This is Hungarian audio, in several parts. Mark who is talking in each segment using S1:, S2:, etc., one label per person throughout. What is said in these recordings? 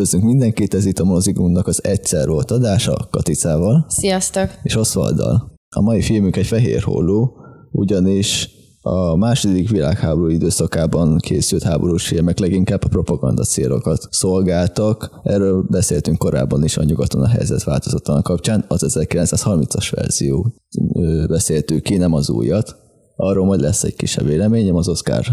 S1: Üdvözlünk mindenkit, ez itt a Mozigunknak az egyszer volt adása Katicával.
S2: Sziasztok!
S1: És Osvalddal. A mai filmünk egy fehér holló, ugyanis a második világháború időszakában készült háborús filmek leginkább a propaganda célokat szolgáltak. Erről beszéltünk korábban is a nyugaton a helyzet változatlan kapcsán, az 1930-as verzió beszéltük ki, nem az újat. Arról majd lesz egy kisebb véleményem az Oscar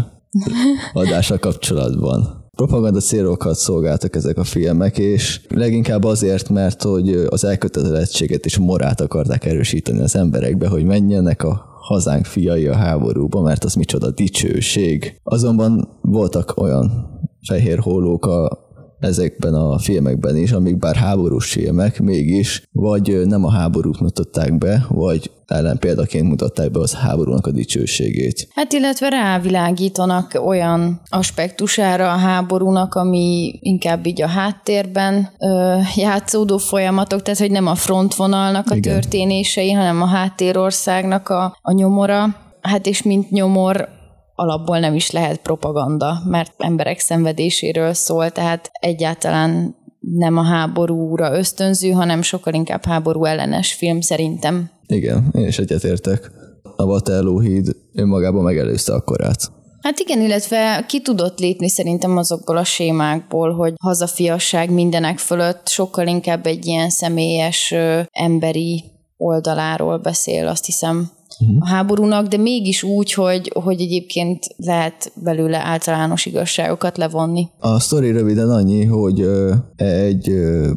S1: adása kapcsolatban propaganda célokat szolgáltak ezek a filmek, és leginkább azért, mert hogy az elkötelezettséget és morát akarták erősíteni az emberekbe, hogy menjenek a hazánk fiai a háborúba, mert az micsoda dicsőség. Azonban voltak olyan fehér hólók a ezekben a filmekben is, amik bár háborús filmek, mégis vagy nem a háborút mutatták be, vagy ellen példaként mutatták be az háborúnak a dicsőségét.
S2: Hát illetve rávilágítanak olyan aspektusára a háborúnak, ami inkább így a háttérben ö, játszódó folyamatok, tehát hogy nem a frontvonalnak a Igen. történései, hanem a háttérországnak a, a nyomora. Hát és mint nyomor alapból nem is lehet propaganda, mert emberek szenvedéséről szól, tehát egyáltalán nem a háborúra ösztönző, hanem sokkal inkább háború ellenes film szerintem.
S1: Igen, én is egyetértek. A Waterloo híd önmagában megelőzte a korát.
S2: Hát igen, illetve ki tudott lépni szerintem azokból a sémákból, hogy hazafiasság mindenek fölött sokkal inkább egy ilyen személyes, emberi oldaláról beszél, azt hiszem uh-huh. a háborúnak, de mégis úgy, hogy, hogy egyébként lehet belőle általános igazságokat levonni.
S1: A sztori röviden annyi, hogy egy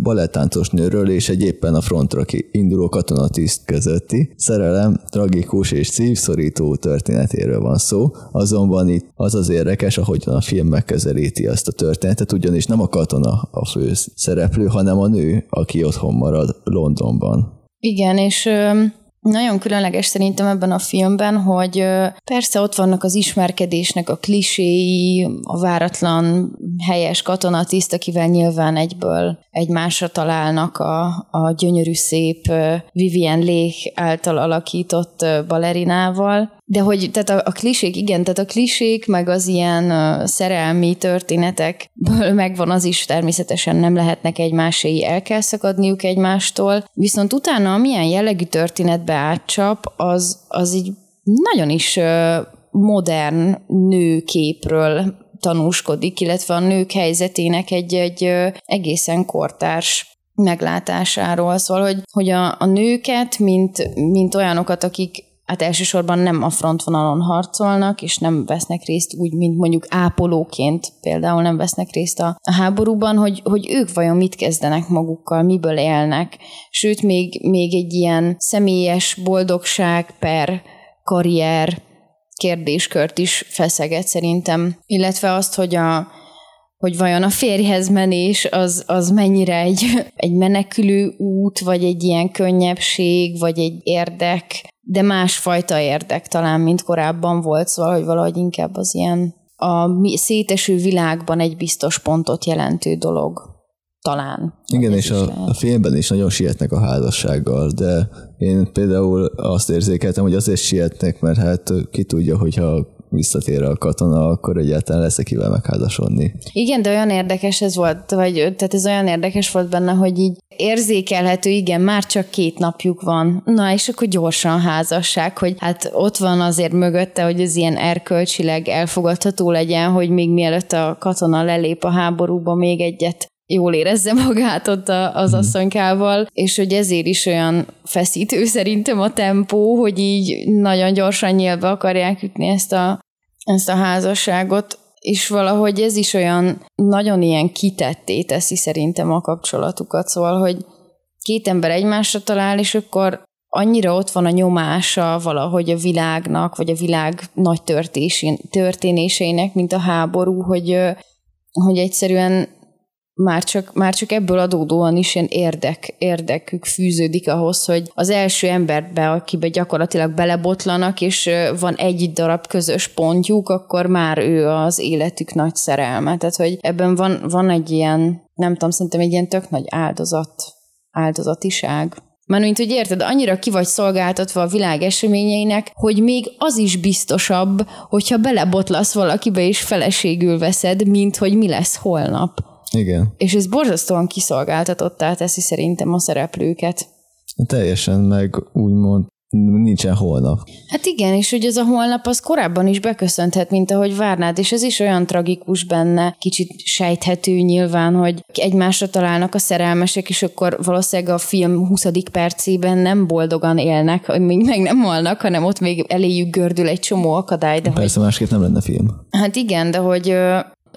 S1: balettáncos nőről és egy éppen a frontra induló katonatiszt közötti szerelem tragikus és szívszorító történetéről van szó, azonban itt az az érdekes, ahogyan a film megközelíti azt a történetet, ugyanis nem a katona a fő szereplő, hanem a nő, aki otthon marad Londonban.
S2: Igen, és nagyon különleges szerintem ebben a filmben, hogy persze ott vannak az ismerkedésnek a kliséi, a váratlan helyes katonatiszt, akivel nyilván egyből egymásra találnak a, a gyönyörű szép Vivian Leigh által alakított balerinával, de hogy tehát a, a klisék, igen, tehát a klisék, meg az ilyen uh, szerelmi történetekből megvan az is, természetesen nem lehetnek egymáséi, el kell szakadniuk egymástól, viszont utána amilyen jellegű történetbe átcsap, az, az így nagyon is uh, modern nőképről tanúskodik, illetve a nők helyzetének egy, egy egészen kortárs meglátásáról. Szól, hogy, hogy a, a nőket, mint, mint olyanokat, akik hát elsősorban nem a frontvonalon harcolnak, és nem vesznek részt úgy, mint mondjuk ápolóként. Például nem vesznek részt a, a háborúban, hogy, hogy ők vajon mit kezdenek magukkal, miből élnek. Sőt, még, még egy ilyen személyes boldogság per karrier kérdéskört is feszeget szerintem, illetve azt, hogy a, hogy vajon a férjhez menés az, az mennyire egy, egy menekülő út, vagy egy ilyen könnyebbség, vagy egy érdek, de másfajta érdek talán, mint korábban volt, szóval, hogy valahogy inkább az ilyen a széteső világban egy biztos pontot jelentő dolog. Talán.
S1: Igen, és a, a filmben is nagyon sietnek a házassággal, de én például azt érzékeltem, hogy azért sietnek, mert hát ki tudja, hogyha visszatér a katona, akkor egyáltalán lesz kivel megházasodni.
S2: Igen, de olyan érdekes ez volt, vagy tehát ez olyan érdekes volt benne, hogy így érzékelhető, igen, már csak két napjuk van. Na, és akkor gyorsan házasság, hogy hát ott van azért mögötte, hogy ez ilyen erkölcsileg elfogadható legyen, hogy még mielőtt a katona lelép a háborúba, még egyet jól érezze magát ott az mhm. asszonykával, és hogy ezért is olyan feszítő szerintem a tempó, hogy így nagyon gyorsan nyílva akarják ütni ezt a, ezt a házasságot, és valahogy ez is olyan nagyon ilyen kitetté teszi szerintem a kapcsolatukat, szóval, hogy két ember egymásra talál, és akkor annyira ott van a nyomása valahogy a világnak, vagy a világ nagy történéseinek, mint a háború, hogy, hogy egyszerűen már csak, már csak ebből adódóan is ilyen érdek, érdekük fűződik ahhoz, hogy az első emberbe, akibe gyakorlatilag belebotlanak, és van egy darab közös pontjuk, akkor már ő az életük nagy szerelme. Tehát, hogy ebben van, van egy ilyen, nem tudom, szerintem egy ilyen tök nagy áldozat, áldozatiság. Mert mint hogy érted, annyira ki vagy szolgáltatva a világ eseményeinek, hogy még az is biztosabb, hogyha belebotlasz valakibe és feleségül veszed, mint hogy mi lesz holnap.
S1: Igen.
S2: És ez borzasztóan kiszolgáltatottá teszi szerintem a szereplőket.
S1: Teljesen, meg úgymond nincsen holnap.
S2: Hát igen, és hogy ez a holnap az korábban is beköszönthet, mint ahogy várnád, és ez is olyan tragikus benne, kicsit sejthető nyilván, hogy egymásra találnak a szerelmesek, és akkor valószínűleg a film 20. percében nem boldogan élnek, még meg nem halnak, hanem ott még eléjük gördül egy csomó akadály. De
S1: Persze hogy... másképp nem lenne film.
S2: Hát igen, de hogy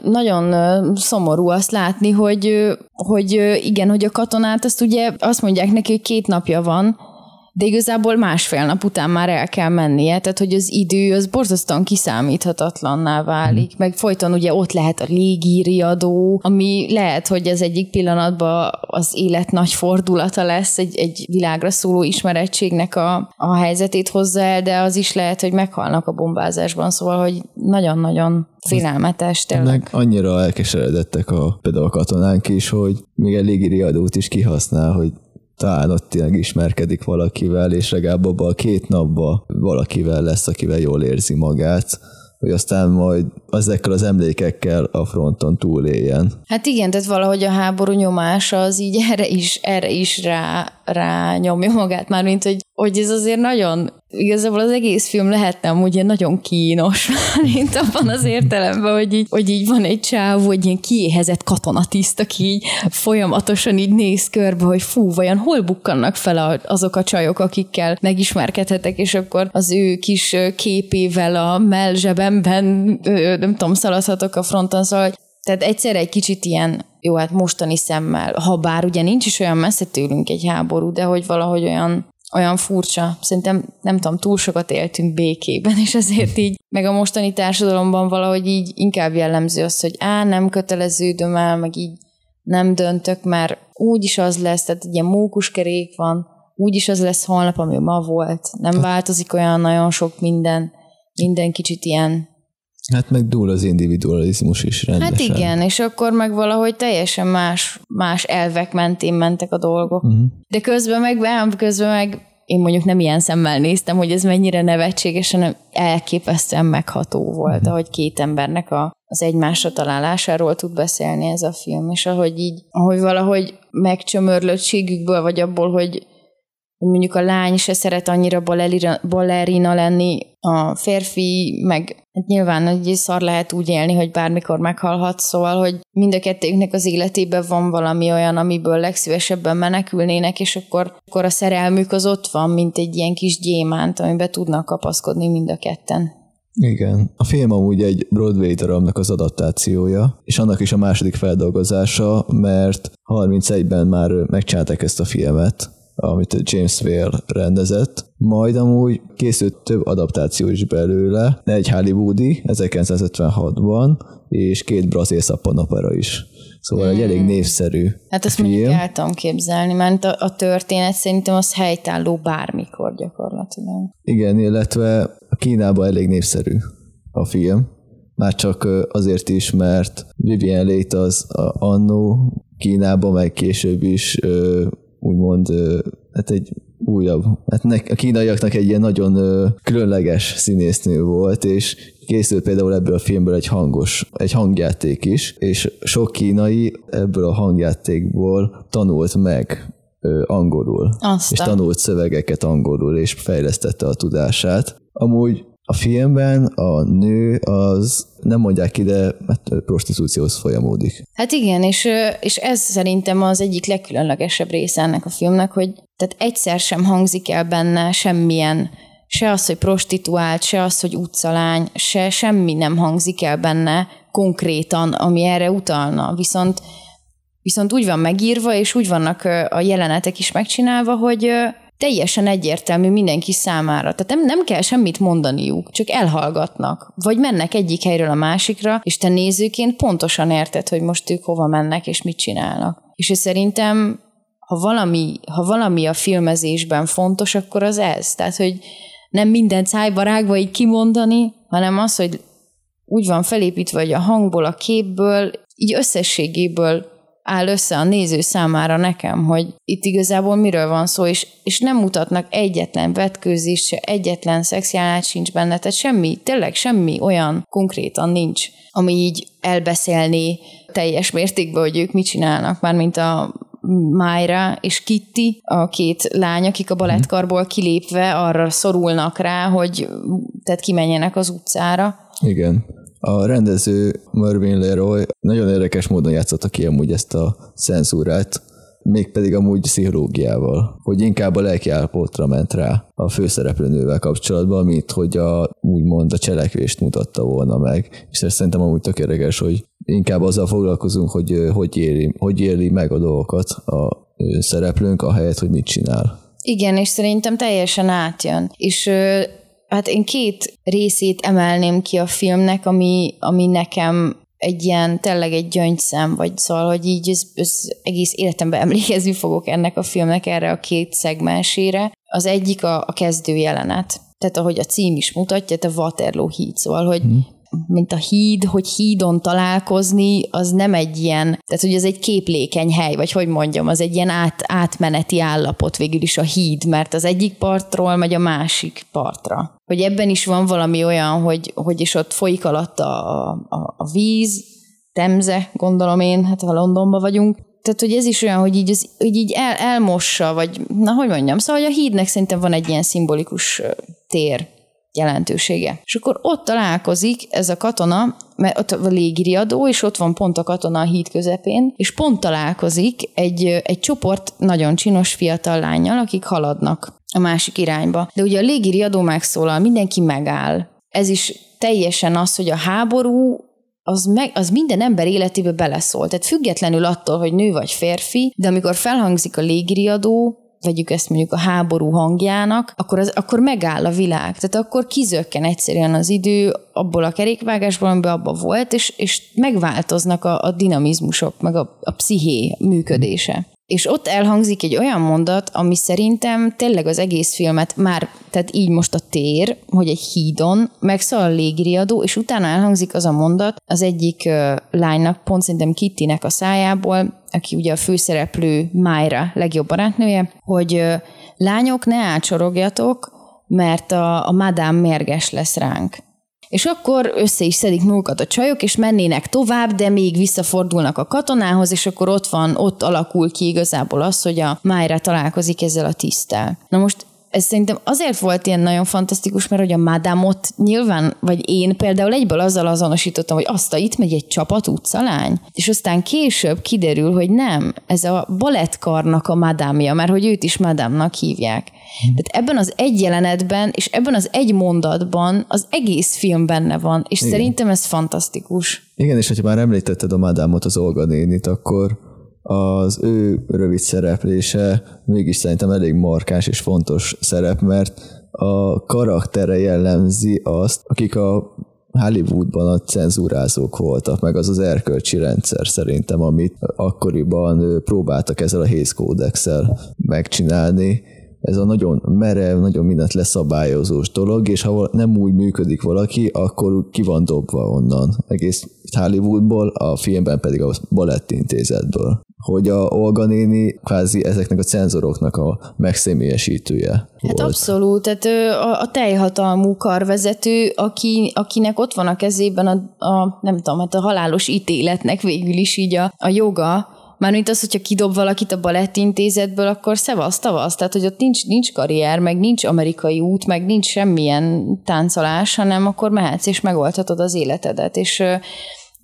S2: nagyon szomorú azt látni, hogy, hogy igen, hogy a katonát azt ugye azt mondják neki, hogy két napja van, de igazából másfél nap után már el kell mennie, tehát hogy az idő az borzasztóan kiszámíthatatlanná válik, mm. meg folyton ugye ott lehet a légíriadó, ami lehet, hogy az egyik pillanatban az élet nagy fordulata lesz, egy, egy világra szóló ismerettségnek a, a helyzetét hozzá el, de az is lehet, hogy meghalnak a bombázásban, szóval, hogy nagyon-nagyon félelmetes tényleg.
S1: Meg annyira elkeseredettek a, például a katonánk is, hogy még egy légiriadót is kihasznál, hogy talán ott tényleg ismerkedik valakivel, és legalább abban a két napban valakivel lesz, akivel jól érzi magát, hogy aztán majd ezekkel az emlékekkel a fronton túléljen.
S2: Hát igen, tehát valahogy a háború nyomása az így erre is, erre is rá, rá nyomja magát, már mint hogy, hogy ez azért nagyon, igazából az egész film lehetne amúgy ilyen nagyon kínos, mint abban az értelemben, hogy így, hogy így van egy csáv, hogy ilyen kiéhezett katonatiszt, aki így folyamatosan így néz körbe, hogy fú, vajon hol bukkannak fel azok a csajok, akikkel megismerkedhetek, és akkor az ő kis képével a mellzsebemben, nem tudom, szaladhatok a fronton, szóval tehát egyszer egy kicsit ilyen, jó, hát mostani szemmel, ha bár ugye nincs is olyan messze tőlünk egy háború, de hogy valahogy olyan, olyan furcsa. Szerintem, nem tudom, túl sokat éltünk békében, és ezért így, meg a mostani társadalomban valahogy így inkább jellemző az, hogy á, nem köteleződöm el, meg így nem döntök, mert úgyis az lesz, tehát ilyen mókuskerék van, úgyis az lesz holnap, ami ma volt. Nem változik olyan nagyon sok minden, minden kicsit ilyen
S1: Hát meg dúl az individualizmus is rendesen.
S2: Hát igen, és akkor meg valahogy teljesen más, más elvek mentén mentek a dolgok. Uh-huh. De közben meg, közben meg én mondjuk nem ilyen szemmel néztem, hogy ez mennyire nevetséges, hanem elképesztően megható volt, uh-huh. ahogy két embernek a, az egymásra találásáról tud beszélni ez a film, és ahogy így, ahogy valahogy megcsömörlöttségükből, vagy abból, hogy hogy mondjuk a lány se szeret annyira ballerina, ballerina lenni, a férfi meg hát nyilván egy szar lehet úgy élni, hogy bármikor meghalhat, szóval, hogy mind a kettőknek az életében van valami olyan, amiből legszívesebben menekülnének, és akkor, akkor a szerelmük az ott van, mint egy ilyen kis gyémánt, amiben tudnak kapaszkodni mind a ketten.
S1: Igen. A film amúgy egy Broadway darabnak az adaptációja, és annak is a második feldolgozása, mert 31-ben már megcsinálták ezt a filmet, amit James Whale rendezett. Majd amúgy készült több adaptáció is belőle, egy hollywoodi 1956-ban, és két brazil opera is. Szóval hmm. egy elég népszerű
S2: Hát azt film. mondjuk el tudom képzelni, mert a, a történet szerintem az helytálló bármikor gyakorlatilag.
S1: Igen, illetve Kínában elég népszerű a film. Már csak azért is, mert Vivian Leigh az annó Kínában, meg később is úgymond hát egy újabb, hát a kínaiaknak egy ilyen nagyon különleges színésznő volt, és készült például ebből a filmből egy hangos, egy hangjáték is, és sok kínai ebből a hangjátékból tanult meg angolul, Aztán. és tanult szövegeket angolul, és fejlesztette a tudását. Amúgy a filmben a nő az nem mondják ki, de hát prostitúcióhoz folyamódik.
S2: Hát igen, és, és ez szerintem az egyik legkülönlegesebb része ennek a filmnek, hogy tehát egyszer sem hangzik el benne semmilyen, se az, hogy prostituált, se az, hogy utcalány, se semmi nem hangzik el benne konkrétan, ami erre utalna. Viszont, viszont úgy van megírva, és úgy vannak a jelenetek is megcsinálva, hogy teljesen egyértelmű mindenki számára. Tehát nem, nem kell semmit mondaniuk, csak elhallgatnak. Vagy mennek egyik helyről a másikra, és te nézőként pontosan érted, hogy most ők hova mennek, és mit csinálnak. És szerintem, ha valami, ha valami a filmezésben fontos, akkor az ez. Tehát, hogy nem minden cájbarágba így kimondani, hanem az, hogy úgy van felépítve, hogy a hangból, a képből, így összességéből áll össze a néző számára nekem, hogy itt igazából miről van szó, és, és nem mutatnak egyetlen vetkőzést, se egyetlen szexuális sincs benne, tehát semmi, tényleg semmi olyan konkrétan nincs, ami így elbeszélni teljes mértékben, hogy ők mit csinálnak, már mint a Májra és Kitty, a két lány, akik a balettkarból kilépve arra szorulnak rá, hogy tehát kimenjenek az utcára.
S1: Igen. A rendező Mervyn Leroy nagyon érdekes módon játszotta ki amúgy ezt a cenzúrát, mégpedig amúgy pszichológiával, hogy inkább a lelkiállapotra ment rá a főszereplőnővel kapcsolatban, mint hogy a, úgymond a cselekvést mutatta volna meg. És ez szerintem amúgy tök érdekes, hogy inkább azzal foglalkozunk, hogy hogy éli, hogy éli meg a dolgokat a szereplőnk, ahelyett, hogy mit csinál.
S2: Igen, és szerintem teljesen átjön. És hát én két részét emelném ki a filmnek, ami, ami nekem egy ilyen, tényleg egy gyöngyszem, vagy szóval, hogy így ez, ez egész életemben emlékezni fogok ennek a filmnek erre a két szegmensére. Az egyik a, a kezdő jelenet. Tehát ahogy a cím is mutatja, te Waterloo híd, szóval, hogy hmm mint a híd, hogy hídon találkozni, az nem egy ilyen, tehát hogy ez egy képlékeny hely, vagy hogy mondjam, az egy ilyen át, átmeneti állapot végül is a híd, mert az egyik partról megy a másik partra. Hogy ebben is van valami olyan, hogy, hogy is ott folyik alatt a, a, a víz, Temze, gondolom én, hát ha Londonban vagyunk, tehát, hogy ez is olyan, hogy így, hogy így el, elmossa, vagy na, hogy mondjam, szóval hogy a hídnek szerintem van egy ilyen szimbolikus tér jelentősége. És akkor ott találkozik ez a katona, mert ott a légiriadó, és ott van pont a katona a híd közepén, és pont találkozik egy, egy csoport nagyon csinos fiatal lányjal, akik haladnak a másik irányba. De ugye a légiriadó megszólal, mindenki megáll. Ez is teljesen az, hogy a háború az, meg, az minden ember életébe beleszól. Tehát függetlenül attól, hogy nő vagy férfi, de amikor felhangzik a légiriadó, vegyük ezt mondjuk a háború hangjának, akkor, az, akkor megáll a világ. Tehát akkor kizökken egyszerűen az idő abból a kerékvágásból, amiben abba volt, és, és megváltoznak a, a dinamizmusok, meg a, a psziché működése. És ott elhangzik egy olyan mondat, ami szerintem tényleg az egész filmet már, tehát így most a tér, hogy egy hídon megszól a légriadó, és utána elhangzik az a mondat az egyik uh, lánynak, pont szerintem Kittynek a szájából, aki ugye a főszereplő Májra legjobb barátnője, hogy uh, lányok, ne átsorogjatok, mert a, a madám mérges lesz ránk és akkor össze is szedik magukat a csajok, és mennének tovább, de még visszafordulnak a katonához, és akkor ott van, ott alakul ki igazából az, hogy a Májra találkozik ezzel a tisztel. Na most ez szerintem azért volt ilyen nagyon fantasztikus, mert hogy a Madamot nyilván, vagy én például egyből azzal azonosítottam, hogy azt a itt megy egy csapat utcalány, és aztán később kiderül, hogy nem, ez a balettkarnak a madámja, mert hogy őt is madámnak hívják. Tehát ebben az egy jelenetben, és ebben az egy mondatban az egész film benne van, és Igen. szerintem ez fantasztikus.
S1: Igen, és hogyha már említetted a Madámot, az Olga nénit, akkor az ő rövid szereplése mégis szerintem elég markáns és fontos szerep, mert a karaktere jellemzi azt, akik a Hollywoodban a cenzúrázók voltak, meg az az erkölcsi rendszer szerintem, amit akkoriban próbáltak ezzel a Hays Codex-el megcsinálni, ez a nagyon merev, nagyon mindent leszabályozós dolog, és ha nem úgy működik valaki, akkor ki van dobva onnan. Egész Hollywoodból, a filmben pedig a balettintézetből. Hogy a Olga néni kvázi ezeknek a cenzoroknak a megszemélyesítője Hát
S2: volt. abszolút, tehát a, a teljhatalmú karvezető, aki, akinek ott van a kezében a, a nem tudom, hát a halálos ítéletnek végül is így a, a joga, Mármint az, hogyha kidob valakit a balettintézetből, akkor szevasz, tavasz. Tehát, hogy ott nincs, nincs karrier, meg nincs amerikai út, meg nincs semmilyen táncolás, hanem akkor mehetsz és megoldhatod az életedet. És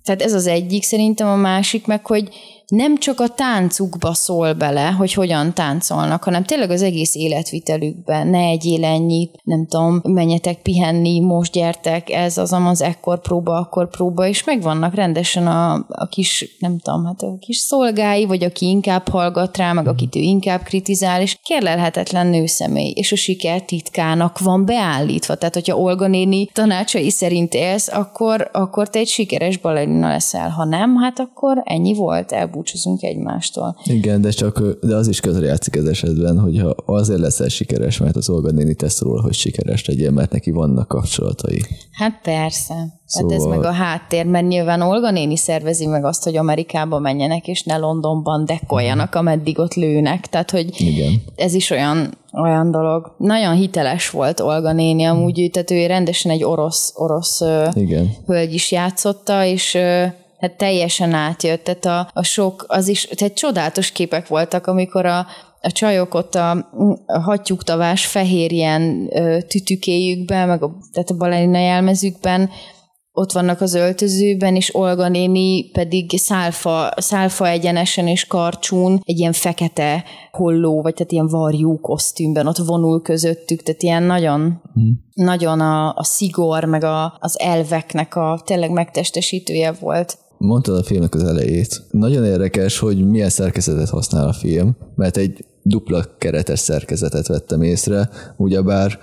S2: tehát ez az egyik, szerintem a másik meg, hogy nem csak a táncukba szól bele, hogy hogyan táncolnak, hanem tényleg az egész életvitelükben. Ne egyél ennyit, nem tudom, menjetek pihenni, most gyertek, ez az, az ekkor próba, akkor próba, és megvannak rendesen a, a kis, nem tudom, hát a kis szolgái, vagy aki inkább hallgat rá, meg akit ő inkább kritizál, és kérlelhetetlen nőszemély, és a siker titkának van beállítva. Tehát, hogyha Olga néni tanácsai szerint élsz, akkor, akkor te egy sikeres balerina leszel. Ha nem, hát akkor ennyi volt, elbújt elbúcsúzunk egymástól.
S1: Igen, de csak de az is közre játszik ez esetben, hogyha azért leszel sikeres, mert az Olga néni tesz róla, hogy sikeres legyél, mert neki vannak kapcsolatai.
S2: Hát persze. Szóval... Hát ez meg a háttér, mert nyilván Olga néni szervezi meg azt, hogy Amerikába menjenek, és ne Londonban dekkoljanak, ameddig ott lőnek. Tehát, hogy
S1: Igen.
S2: ez is olyan, olyan dolog. Nagyon hiteles volt Olga néni, amúgy, tehát ő rendesen egy orosz, orosz
S1: Igen.
S2: hölgy is játszotta, és hát teljesen átjött, tehát a, a sok, az is, tehát csodálatos képek voltak, amikor a, a csajok ott a, a hattyúktavás fehér ilyen tütükéjükben, meg a, tehát a balerina jelmezükben ott vannak az öltözőben, és Olga néni pedig szálfa, szálfa egyenesen és karcsún egy ilyen fekete holló, vagy tehát ilyen varjú kosztümben ott vonul közöttük, tehát ilyen nagyon, hmm. nagyon a, a szigor, meg a, az elveknek a tényleg megtestesítője volt.
S1: Mondtad a filmnek az elejét. Nagyon érdekes, hogy milyen szerkezetet használ a film, mert egy dupla keretes szerkezetet vettem észre, ugyebár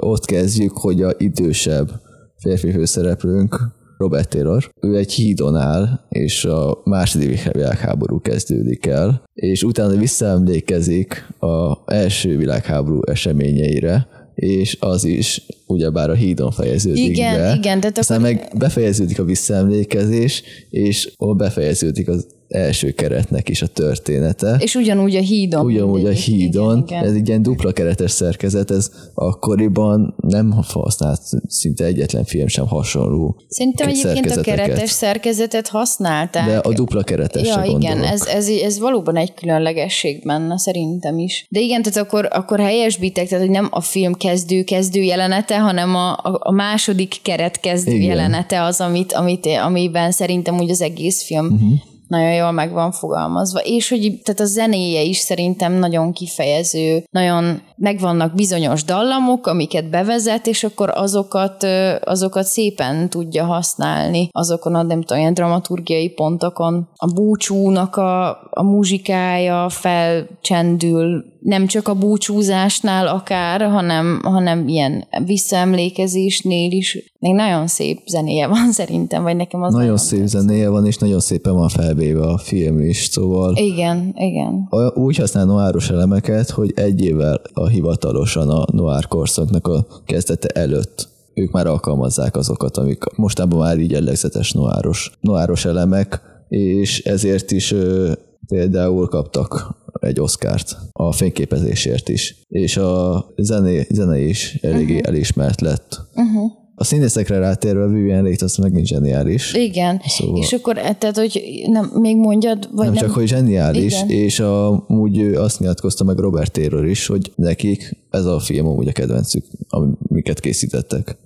S1: ott kezdjük, hogy a idősebb férfi főszereplőnk, Robert Taylor. Ő egy hídon áll, és a második világháború kezdődik el, és utána visszaemlékezik a első világháború eseményeire, és az is ugyebár a hídon fejeződik
S2: igen,
S1: be.
S2: Igen, tehát
S1: Aztán akkor... meg befejeződik a visszaemlékezés, és ott befejeződik az első keretnek is a története.
S2: És ugyanúgy a hídon.
S1: Ugyanúgy a hídon. Igen, igen. Ez egy ilyen dupla keretes szerkezet, ez akkoriban nem használt szinte egyetlen film sem hasonló
S2: Szerintem egyébként a keretes szerkezetet használták.
S1: De a dupla keretes
S2: Ja, igen, ez, ez, ez, valóban egy különlegesség benne, szerintem is. De igen, tehát akkor, akkor helyesbítek, tehát hogy nem a film kezdő-kezdő jelenete, hanem a, a, a második keret kezdő igen. jelenete az, amit, amit, amiben szerintem úgy az egész film uh-huh nagyon jól meg van fogalmazva, és hogy tehát a zenéje is szerintem nagyon kifejező, nagyon megvannak bizonyos dallamok, amiket bevezet, és akkor azokat, azokat szépen tudja használni azokon a nem tudom, ilyen dramaturgiai pontokon. A búcsúnak a, a muzsikája felcsendül, nem csak a búcsúzásnál akár, hanem, hanem ilyen visszaemlékezésnél is. Még nagyon szép zenéje van szerintem, vagy nekem az
S1: Nagyon, szép tesz. zenéje van, és nagyon szépen van felvéve a film is, szóval...
S2: Igen, igen.
S1: Úgy használ noáros elemeket, hogy egy évvel a hivatalosan a noir korszaknak a kezdete előtt ők már alkalmazzák azokat, amik mostában már így jellegzetes noáros, noáros elemek, és ezért is ö, például kaptak egy oszkárt a fényképezésért is, és a zené, zene is eléggé uh-huh. elismert lett. Uh-huh. A színészekre rátérve Vivian Leigh az megint zseniális.
S2: Igen, szóval... és akkor e, tehát, hogy nem, még mondjad, vagy
S1: nem, nem... csak, hogy zseniális, Igen. és amúgy azt nyilatkozta meg Robert Taylor is, hogy nekik ez a film amúgy a kedvencük, amiket készítettek.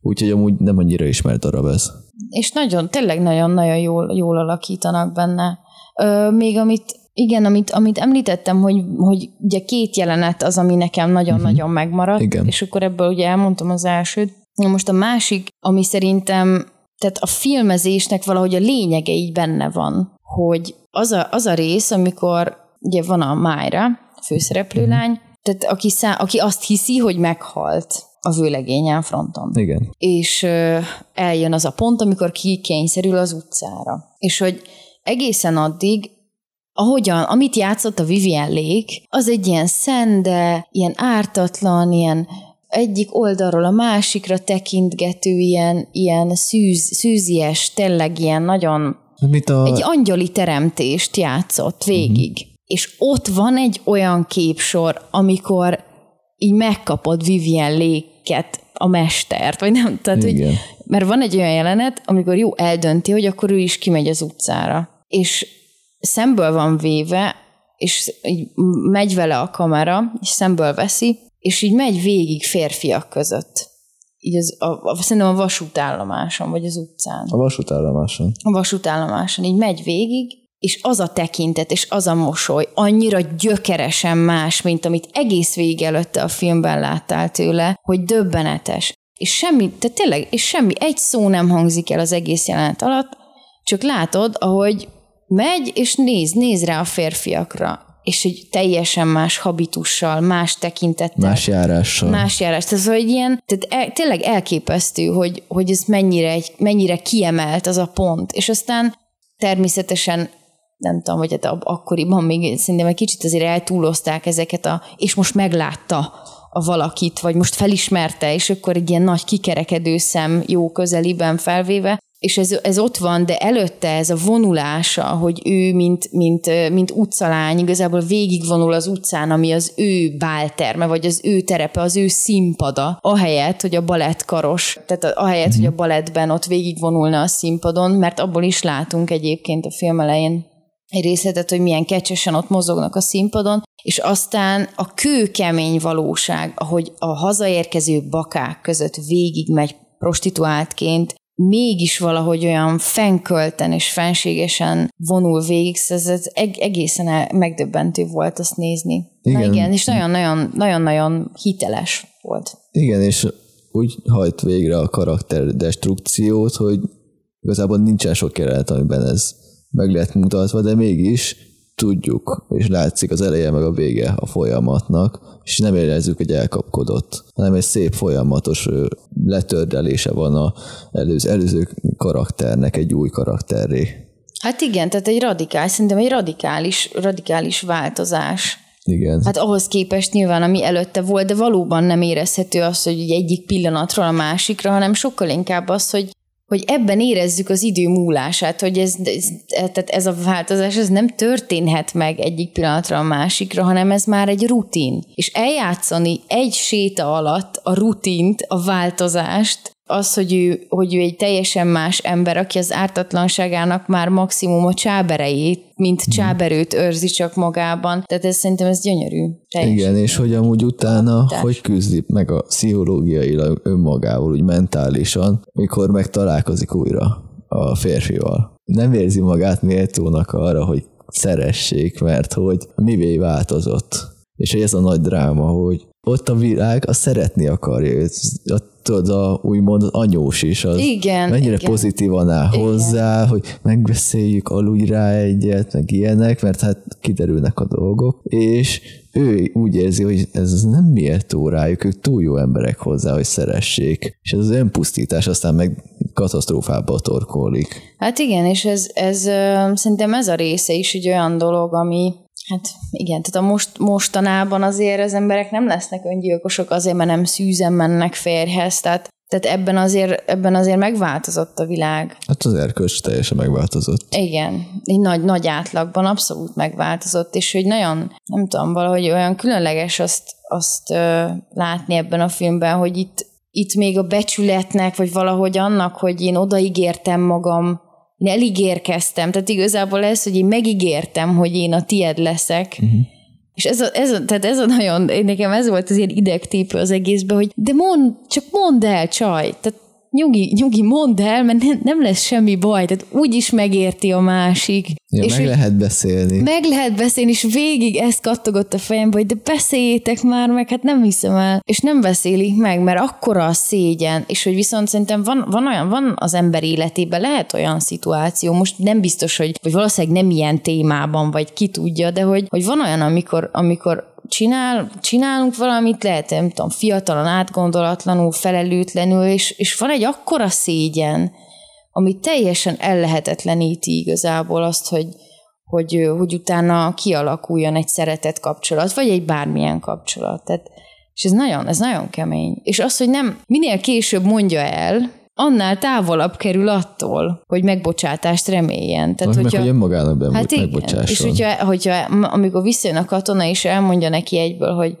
S1: Úgyhogy amúgy nem annyira ismert darab ez.
S2: És nagyon, tényleg nagyon-nagyon jól, jól alakítanak benne. Ö, még amit igen, amit, amit említettem, hogy, hogy ugye két jelenet az, ami nekem nagyon-nagyon uh-huh. megmaradt,
S1: Igen.
S2: és akkor ebből ugye elmondtam az elsőt. Na most a másik, ami szerintem, tehát a filmezésnek valahogy a lényege így benne van, hogy az a, az a rész, amikor ugye van a Májra, főszereplőlány, uh-huh. tehát aki, szá, aki azt hiszi, hogy meghalt a vőlegényen fronton.
S1: Igen.
S2: És ö, eljön az a pont, amikor kikényszerül az utcára. És hogy egészen addig ahogyan, amit játszott a Vivian Lake, az egy ilyen szende, ilyen ártatlan, ilyen egyik oldalról a másikra tekintgető, ilyen, ilyen szűz, szűzies, tényleg ilyen nagyon
S1: Mit a...
S2: egy angyali teremtést játszott végig. Uh-huh. És ott van egy olyan képsor, amikor így megkapod Vivian Léket, a mestert, vagy nem, tehát, Igen. hogy, mert van egy olyan jelenet, amikor jó eldönti, hogy akkor ő is kimegy az utcára. És szemből van véve, és így megy vele a kamera, és szemből veszi, és így megy végig férfiak között. Így az, a, a, szerintem a vasútállomáson, vagy az utcán.
S1: A vasútállomáson.
S2: A vasútállomáson. Így megy végig, és az a tekintet, és az a mosoly annyira gyökeresen más, mint amit egész végig előtte a filmben láttál tőle, hogy döbbenetes. És semmi, tehát tényleg, és semmi, egy szó nem hangzik el az egész jelenet alatt, csak látod, ahogy megy, és néz, néz rá a férfiakra, és egy teljesen más habitussal, más tekintettel.
S1: Más járással.
S2: Más járás. Tehát, hogy ilyen, tehát el, tényleg elképesztő, hogy, hogy ez mennyire, egy, mennyire kiemelt az a pont. És aztán természetesen nem tudom, vagy hát akkoriban még szerintem egy kicsit azért eltúlozták ezeket a, és most meglátta a valakit, vagy most felismerte, és akkor egy ilyen nagy kikerekedő szem jó közeliben felvéve, és ez, ez ott van, de előtte ez a vonulása, hogy ő, mint, mint, mint utcalány, igazából végigvonul az utcán, ami az ő bálterme, vagy az ő terepe, az ő színpada, ahelyett, hogy a balettkaros, tehát ahelyett, hogy a balettben ott végigvonulna a színpadon, mert abból is látunk egyébként a film elején egy részletet, hogy milyen kecsesen ott mozognak a színpadon, és aztán a kőkemény valóság, ahogy a hazaérkező bakák között végigmegy prostituáltként, mégis valahogy olyan fenkölten és fenségesen vonul végig, szóval ez egészen megdöbbentő volt azt nézni. Igen. Na igen, és nagyon-nagyon hiteles volt.
S1: Igen, és úgy hajt végre a karakter destrukciót, hogy igazából nincsen sok jelenet, amiben ez meg lett mutatva, de mégis tudjuk, és látszik az eleje meg a vége a folyamatnak, és nem érezzük, hogy elkapkodott, hanem egy szép folyamatos letördelése van a előző, előző karakternek egy új karakterré.
S2: Hát igen, tehát egy radikális, szerintem egy radikális, radikális változás.
S1: Igen.
S2: Hát ahhoz képest nyilván, ami előtte volt, de valóban nem érezhető az, hogy egyik pillanatról a másikra, hanem sokkal inkább az, hogy hogy ebben érezzük az idő múlását, hogy ez, ez, tehát ez a változás ez nem történhet meg egyik pillanatra a másikra, hanem ez már egy rutin. És eljátszani egy séta alatt a rutint, a változást, az, hogy ő, hogy ő egy teljesen más ember, aki az ártatlanságának már maximum a csábereit, mint hmm. csáberőt őrzi csak magában. Tehát ez szerintem ez gyönyörű.
S1: Teljesen Igen, és hogy amúgy utána Tás. hogy küzdi meg a pszichológiailag önmagával, úgy mentálisan, mikor megtalálkozik újra a férfival. Nem érzi magát méltónak arra, hogy szeressék, mert hogy mivé változott. És hogy ez a nagy dráma, hogy ott a világ az szeretni akarja őt. Tudod, a, úgymond az anyós is, az
S2: igen,
S1: mennyire
S2: igen.
S1: pozitívan áll igen. hozzá, hogy megbeszéljük, aludj rá egyet, meg ilyenek, mert hát kiderülnek a dolgok, és ő úgy érzi, hogy ez nem méltó rájuk, ők túl jó emberek hozzá, hogy szeressék. És ez az önpusztítás aztán meg katasztrófába torkolik.
S2: Hát igen, és ez, ez szerintem ez a része is egy olyan dolog, ami Hát igen, tehát a most, mostanában azért az emberek nem lesznek öngyilkosok azért, mert nem szűzen mennek férjhez, tehát, tehát ebben, azért, ebben azért megváltozott a világ.
S1: Hát az erkölcs teljesen megváltozott.
S2: Igen, egy nagy, nagy átlagban abszolút megváltozott, és hogy nagyon, nem tudom, valahogy olyan különleges azt, azt ö, látni ebben a filmben, hogy itt, itt még a becsületnek, vagy valahogy annak, hogy én odaígértem magam én eligérkeztem, tehát igazából ez, hogy én megígértem, hogy én a tied leszek, uh-huh. És ez a, ez a, tehát ez a nagyon, nekem ez volt az ilyen idegtépő az egészben, hogy de mond, csak mondd el, csaj. Tehát nyugi, nyugi, mondd el, mert ne, nem lesz semmi baj, tehát úgy is megérti a másik.
S1: Ja, és meg lehet beszélni.
S2: Meg lehet beszélni, és végig ezt kattogott a fejembe, hogy de beszéljétek már meg, hát nem hiszem el. És nem beszélik meg, mert akkora a szégyen, és hogy viszont szerintem van, van olyan, van az ember életében, lehet olyan szituáció, most nem biztos, hogy vagy valószínűleg nem ilyen témában, vagy ki tudja, de hogy, hogy van olyan, amikor, amikor csinál, csinálunk valamit, lehet, nem tudom, fiatalan, átgondolatlanul, felelőtlenül, és, és van egy akkora szégyen, ami teljesen ellehetetleníti igazából azt, hogy, hogy, hogy utána kialakuljon egy szeretett kapcsolat, vagy egy bármilyen kapcsolat. Tehát, és ez nagyon, ez nagyon kemény. És az, hogy nem minél később mondja el, annál távolabb kerül attól, hogy megbocsátást reméljen.
S1: Tehát, hogyha, meg, hogy önmagának
S2: hát igen, És hogyha, hogyha amikor visszajön a katona, és elmondja neki egyből, hogy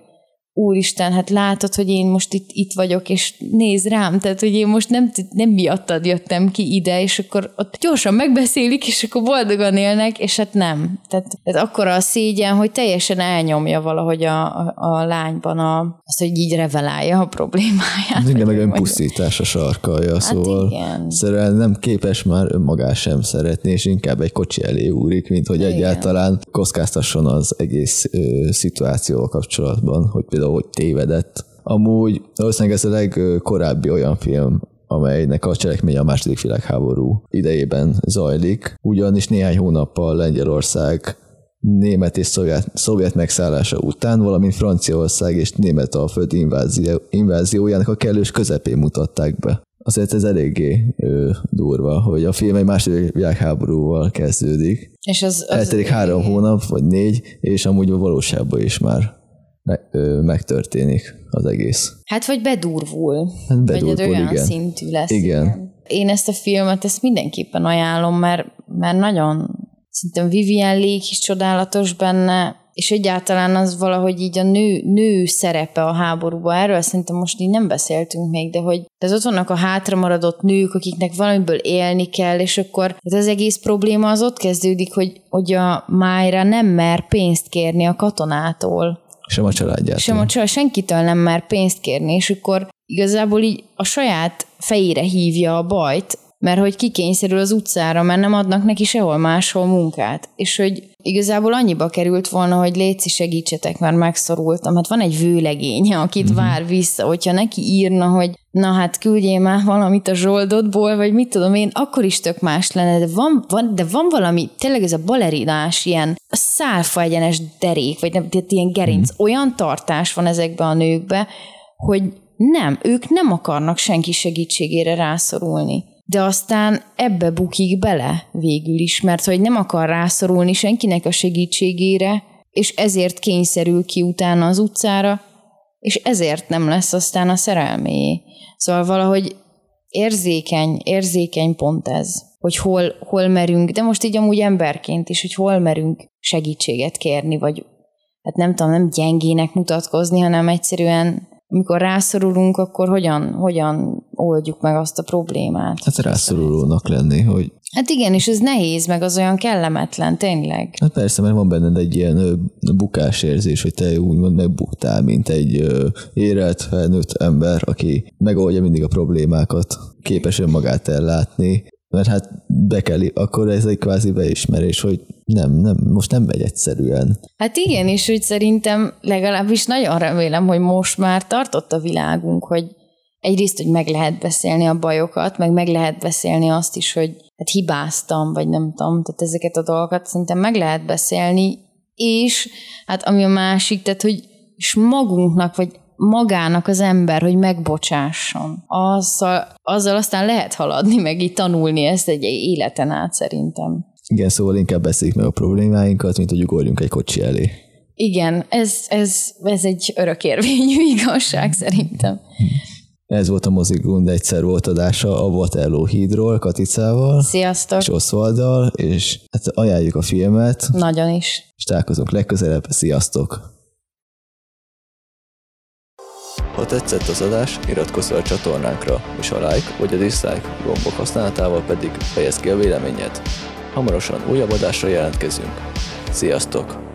S2: úristen, hát látod, hogy én most itt, itt vagyok, és néz rám, tehát, hogy én most nem, nem miattad jöttem ki ide, és akkor ott gyorsan megbeszélik, és akkor boldogan élnek, és hát nem. Tehát, tehát akkor a szégyen, hogy teljesen elnyomja valahogy a, a, a lányban a, azt, hogy így revelálja a problémáját.
S1: Igen, meg önpusztítás a sarkalja, hát szóval igen. Szerel nem képes már önmagát sem szeretni, és inkább egy kocsi elé úrik, mint hogy igen. egyáltalán kockáztasson az egész ö, szituációval kapcsolatban, hogy például például, hogy tévedett. Amúgy valószínűleg ez a legkorábbi olyan film, amelynek a cselekménye a második világháború idejében zajlik, ugyanis néhány hónappal Lengyelország német és szovjet, szovjet megszállása után, valamint Franciaország és német alföld invázió, inváziójának a kellős közepén mutatták be azért ez eléggé ö, durva, hogy a film egy második világháborúval kezdődik.
S2: És az, az
S1: Eltelik három hónap, vagy négy, és amúgy a valóságban is már megtörténik az egész.
S2: Hát vagy bedurvul.
S1: Hát
S2: vagy
S1: bedurvul,
S2: egy olyan
S1: igen.
S2: szintű lesz.
S1: Igen.
S2: Én ezt a filmet, ezt mindenképpen ajánlom, mert, mert nagyon szerintem Vivian Leigh is csodálatos benne, és egyáltalán az valahogy így a nő, nő szerepe a háborúban, erről szerintem most így nem beszéltünk még, de hogy de ott vannak a hátramaradott nők, akiknek valamiből élni kell, és akkor ez az egész probléma az ott kezdődik, hogy, hogy a Májra nem mer pénzt kérni a katonától.
S1: Sem a családját.
S2: Sem a család senkitől nem mer pénzt kérni, és akkor igazából így a saját fejére hívja a bajt, mert hogy kikényszerül az utcára, mert nem adnak neki sehol máshol munkát. És hogy igazából annyiba került volna, hogy létszi segítsetek, mert megszorultam. Hát van egy vőlegénye, akit uh-huh. vár vissza, hogyha neki írna, hogy na hát küldjél már valamit a zsoldodból, vagy mit tudom én, akkor is tök más lenne, de van, van, de van valami, tényleg ez a balerinás, ilyen szálfa egyenes derék, vagy nem, ilyen gerinc, uh-huh. olyan tartás van ezekben a nőkbe, hogy nem, ők nem akarnak senki segítségére rászorulni de aztán ebbe bukik bele végül is, mert hogy nem akar rászorulni senkinek a segítségére, és ezért kényszerül ki utána az utcára, és ezért nem lesz aztán a szerelméjé. Szóval valahogy érzékeny, érzékeny pont ez, hogy hol, hol merünk, de most így amúgy emberként is, hogy hol merünk segítséget kérni, vagy hát nem tudom, nem gyengének mutatkozni, hanem egyszerűen amikor rászorulunk, akkor hogyan, hogyan oldjuk meg azt a problémát?
S1: Hát rászorulónak lenni, hogy...
S2: Hát igen, és ez nehéz, meg az olyan kellemetlen, tényleg.
S1: Hát persze, mert van benned egy ilyen ö, bukásérzés, hogy te úgymond megbuktál, mint egy ö, érett, felnőtt ember, aki megoldja mindig a problémákat, képes önmagát ellátni, mert hát be kell, akkor ez egy kvázi beismerés, hogy nem, nem, most nem megy egyszerűen.
S2: Hát igen, és úgy szerintem legalábbis nagyon remélem, hogy most már tartott a világunk, hogy egyrészt, hogy meg lehet beszélni a bajokat, meg meg lehet beszélni azt is, hogy hát hibáztam, vagy nem tudom, tehát ezeket a dolgokat szerintem meg lehet beszélni, és hát ami a másik, tehát hogy és magunknak, vagy magának az ember, hogy megbocsásson. Azzal, azzal aztán lehet haladni, meg így tanulni ezt egy életen át szerintem.
S1: Igen, szóval inkább beszéljük meg a problémáinkat, mint hogy ugorjunk egy kocsi elé.
S2: Igen, ez, ez, ez egy örökérvényű igazság szerintem.
S1: Ez volt a Mozigund egyszer volt adása a Waterloo hídról Katicával.
S2: Sziasztok!
S1: És Osvalddal, és hát ajánljuk a filmet.
S2: Nagyon is.
S1: És találkozunk legközelebb. Sziasztok! Ha tetszett az adás, iratkozz fel a csatornánkra, és a like vagy a dislike gombok használatával pedig fejezd ki a véleményed. Hamarosan újabb adásra jelentkezünk. Sziasztok!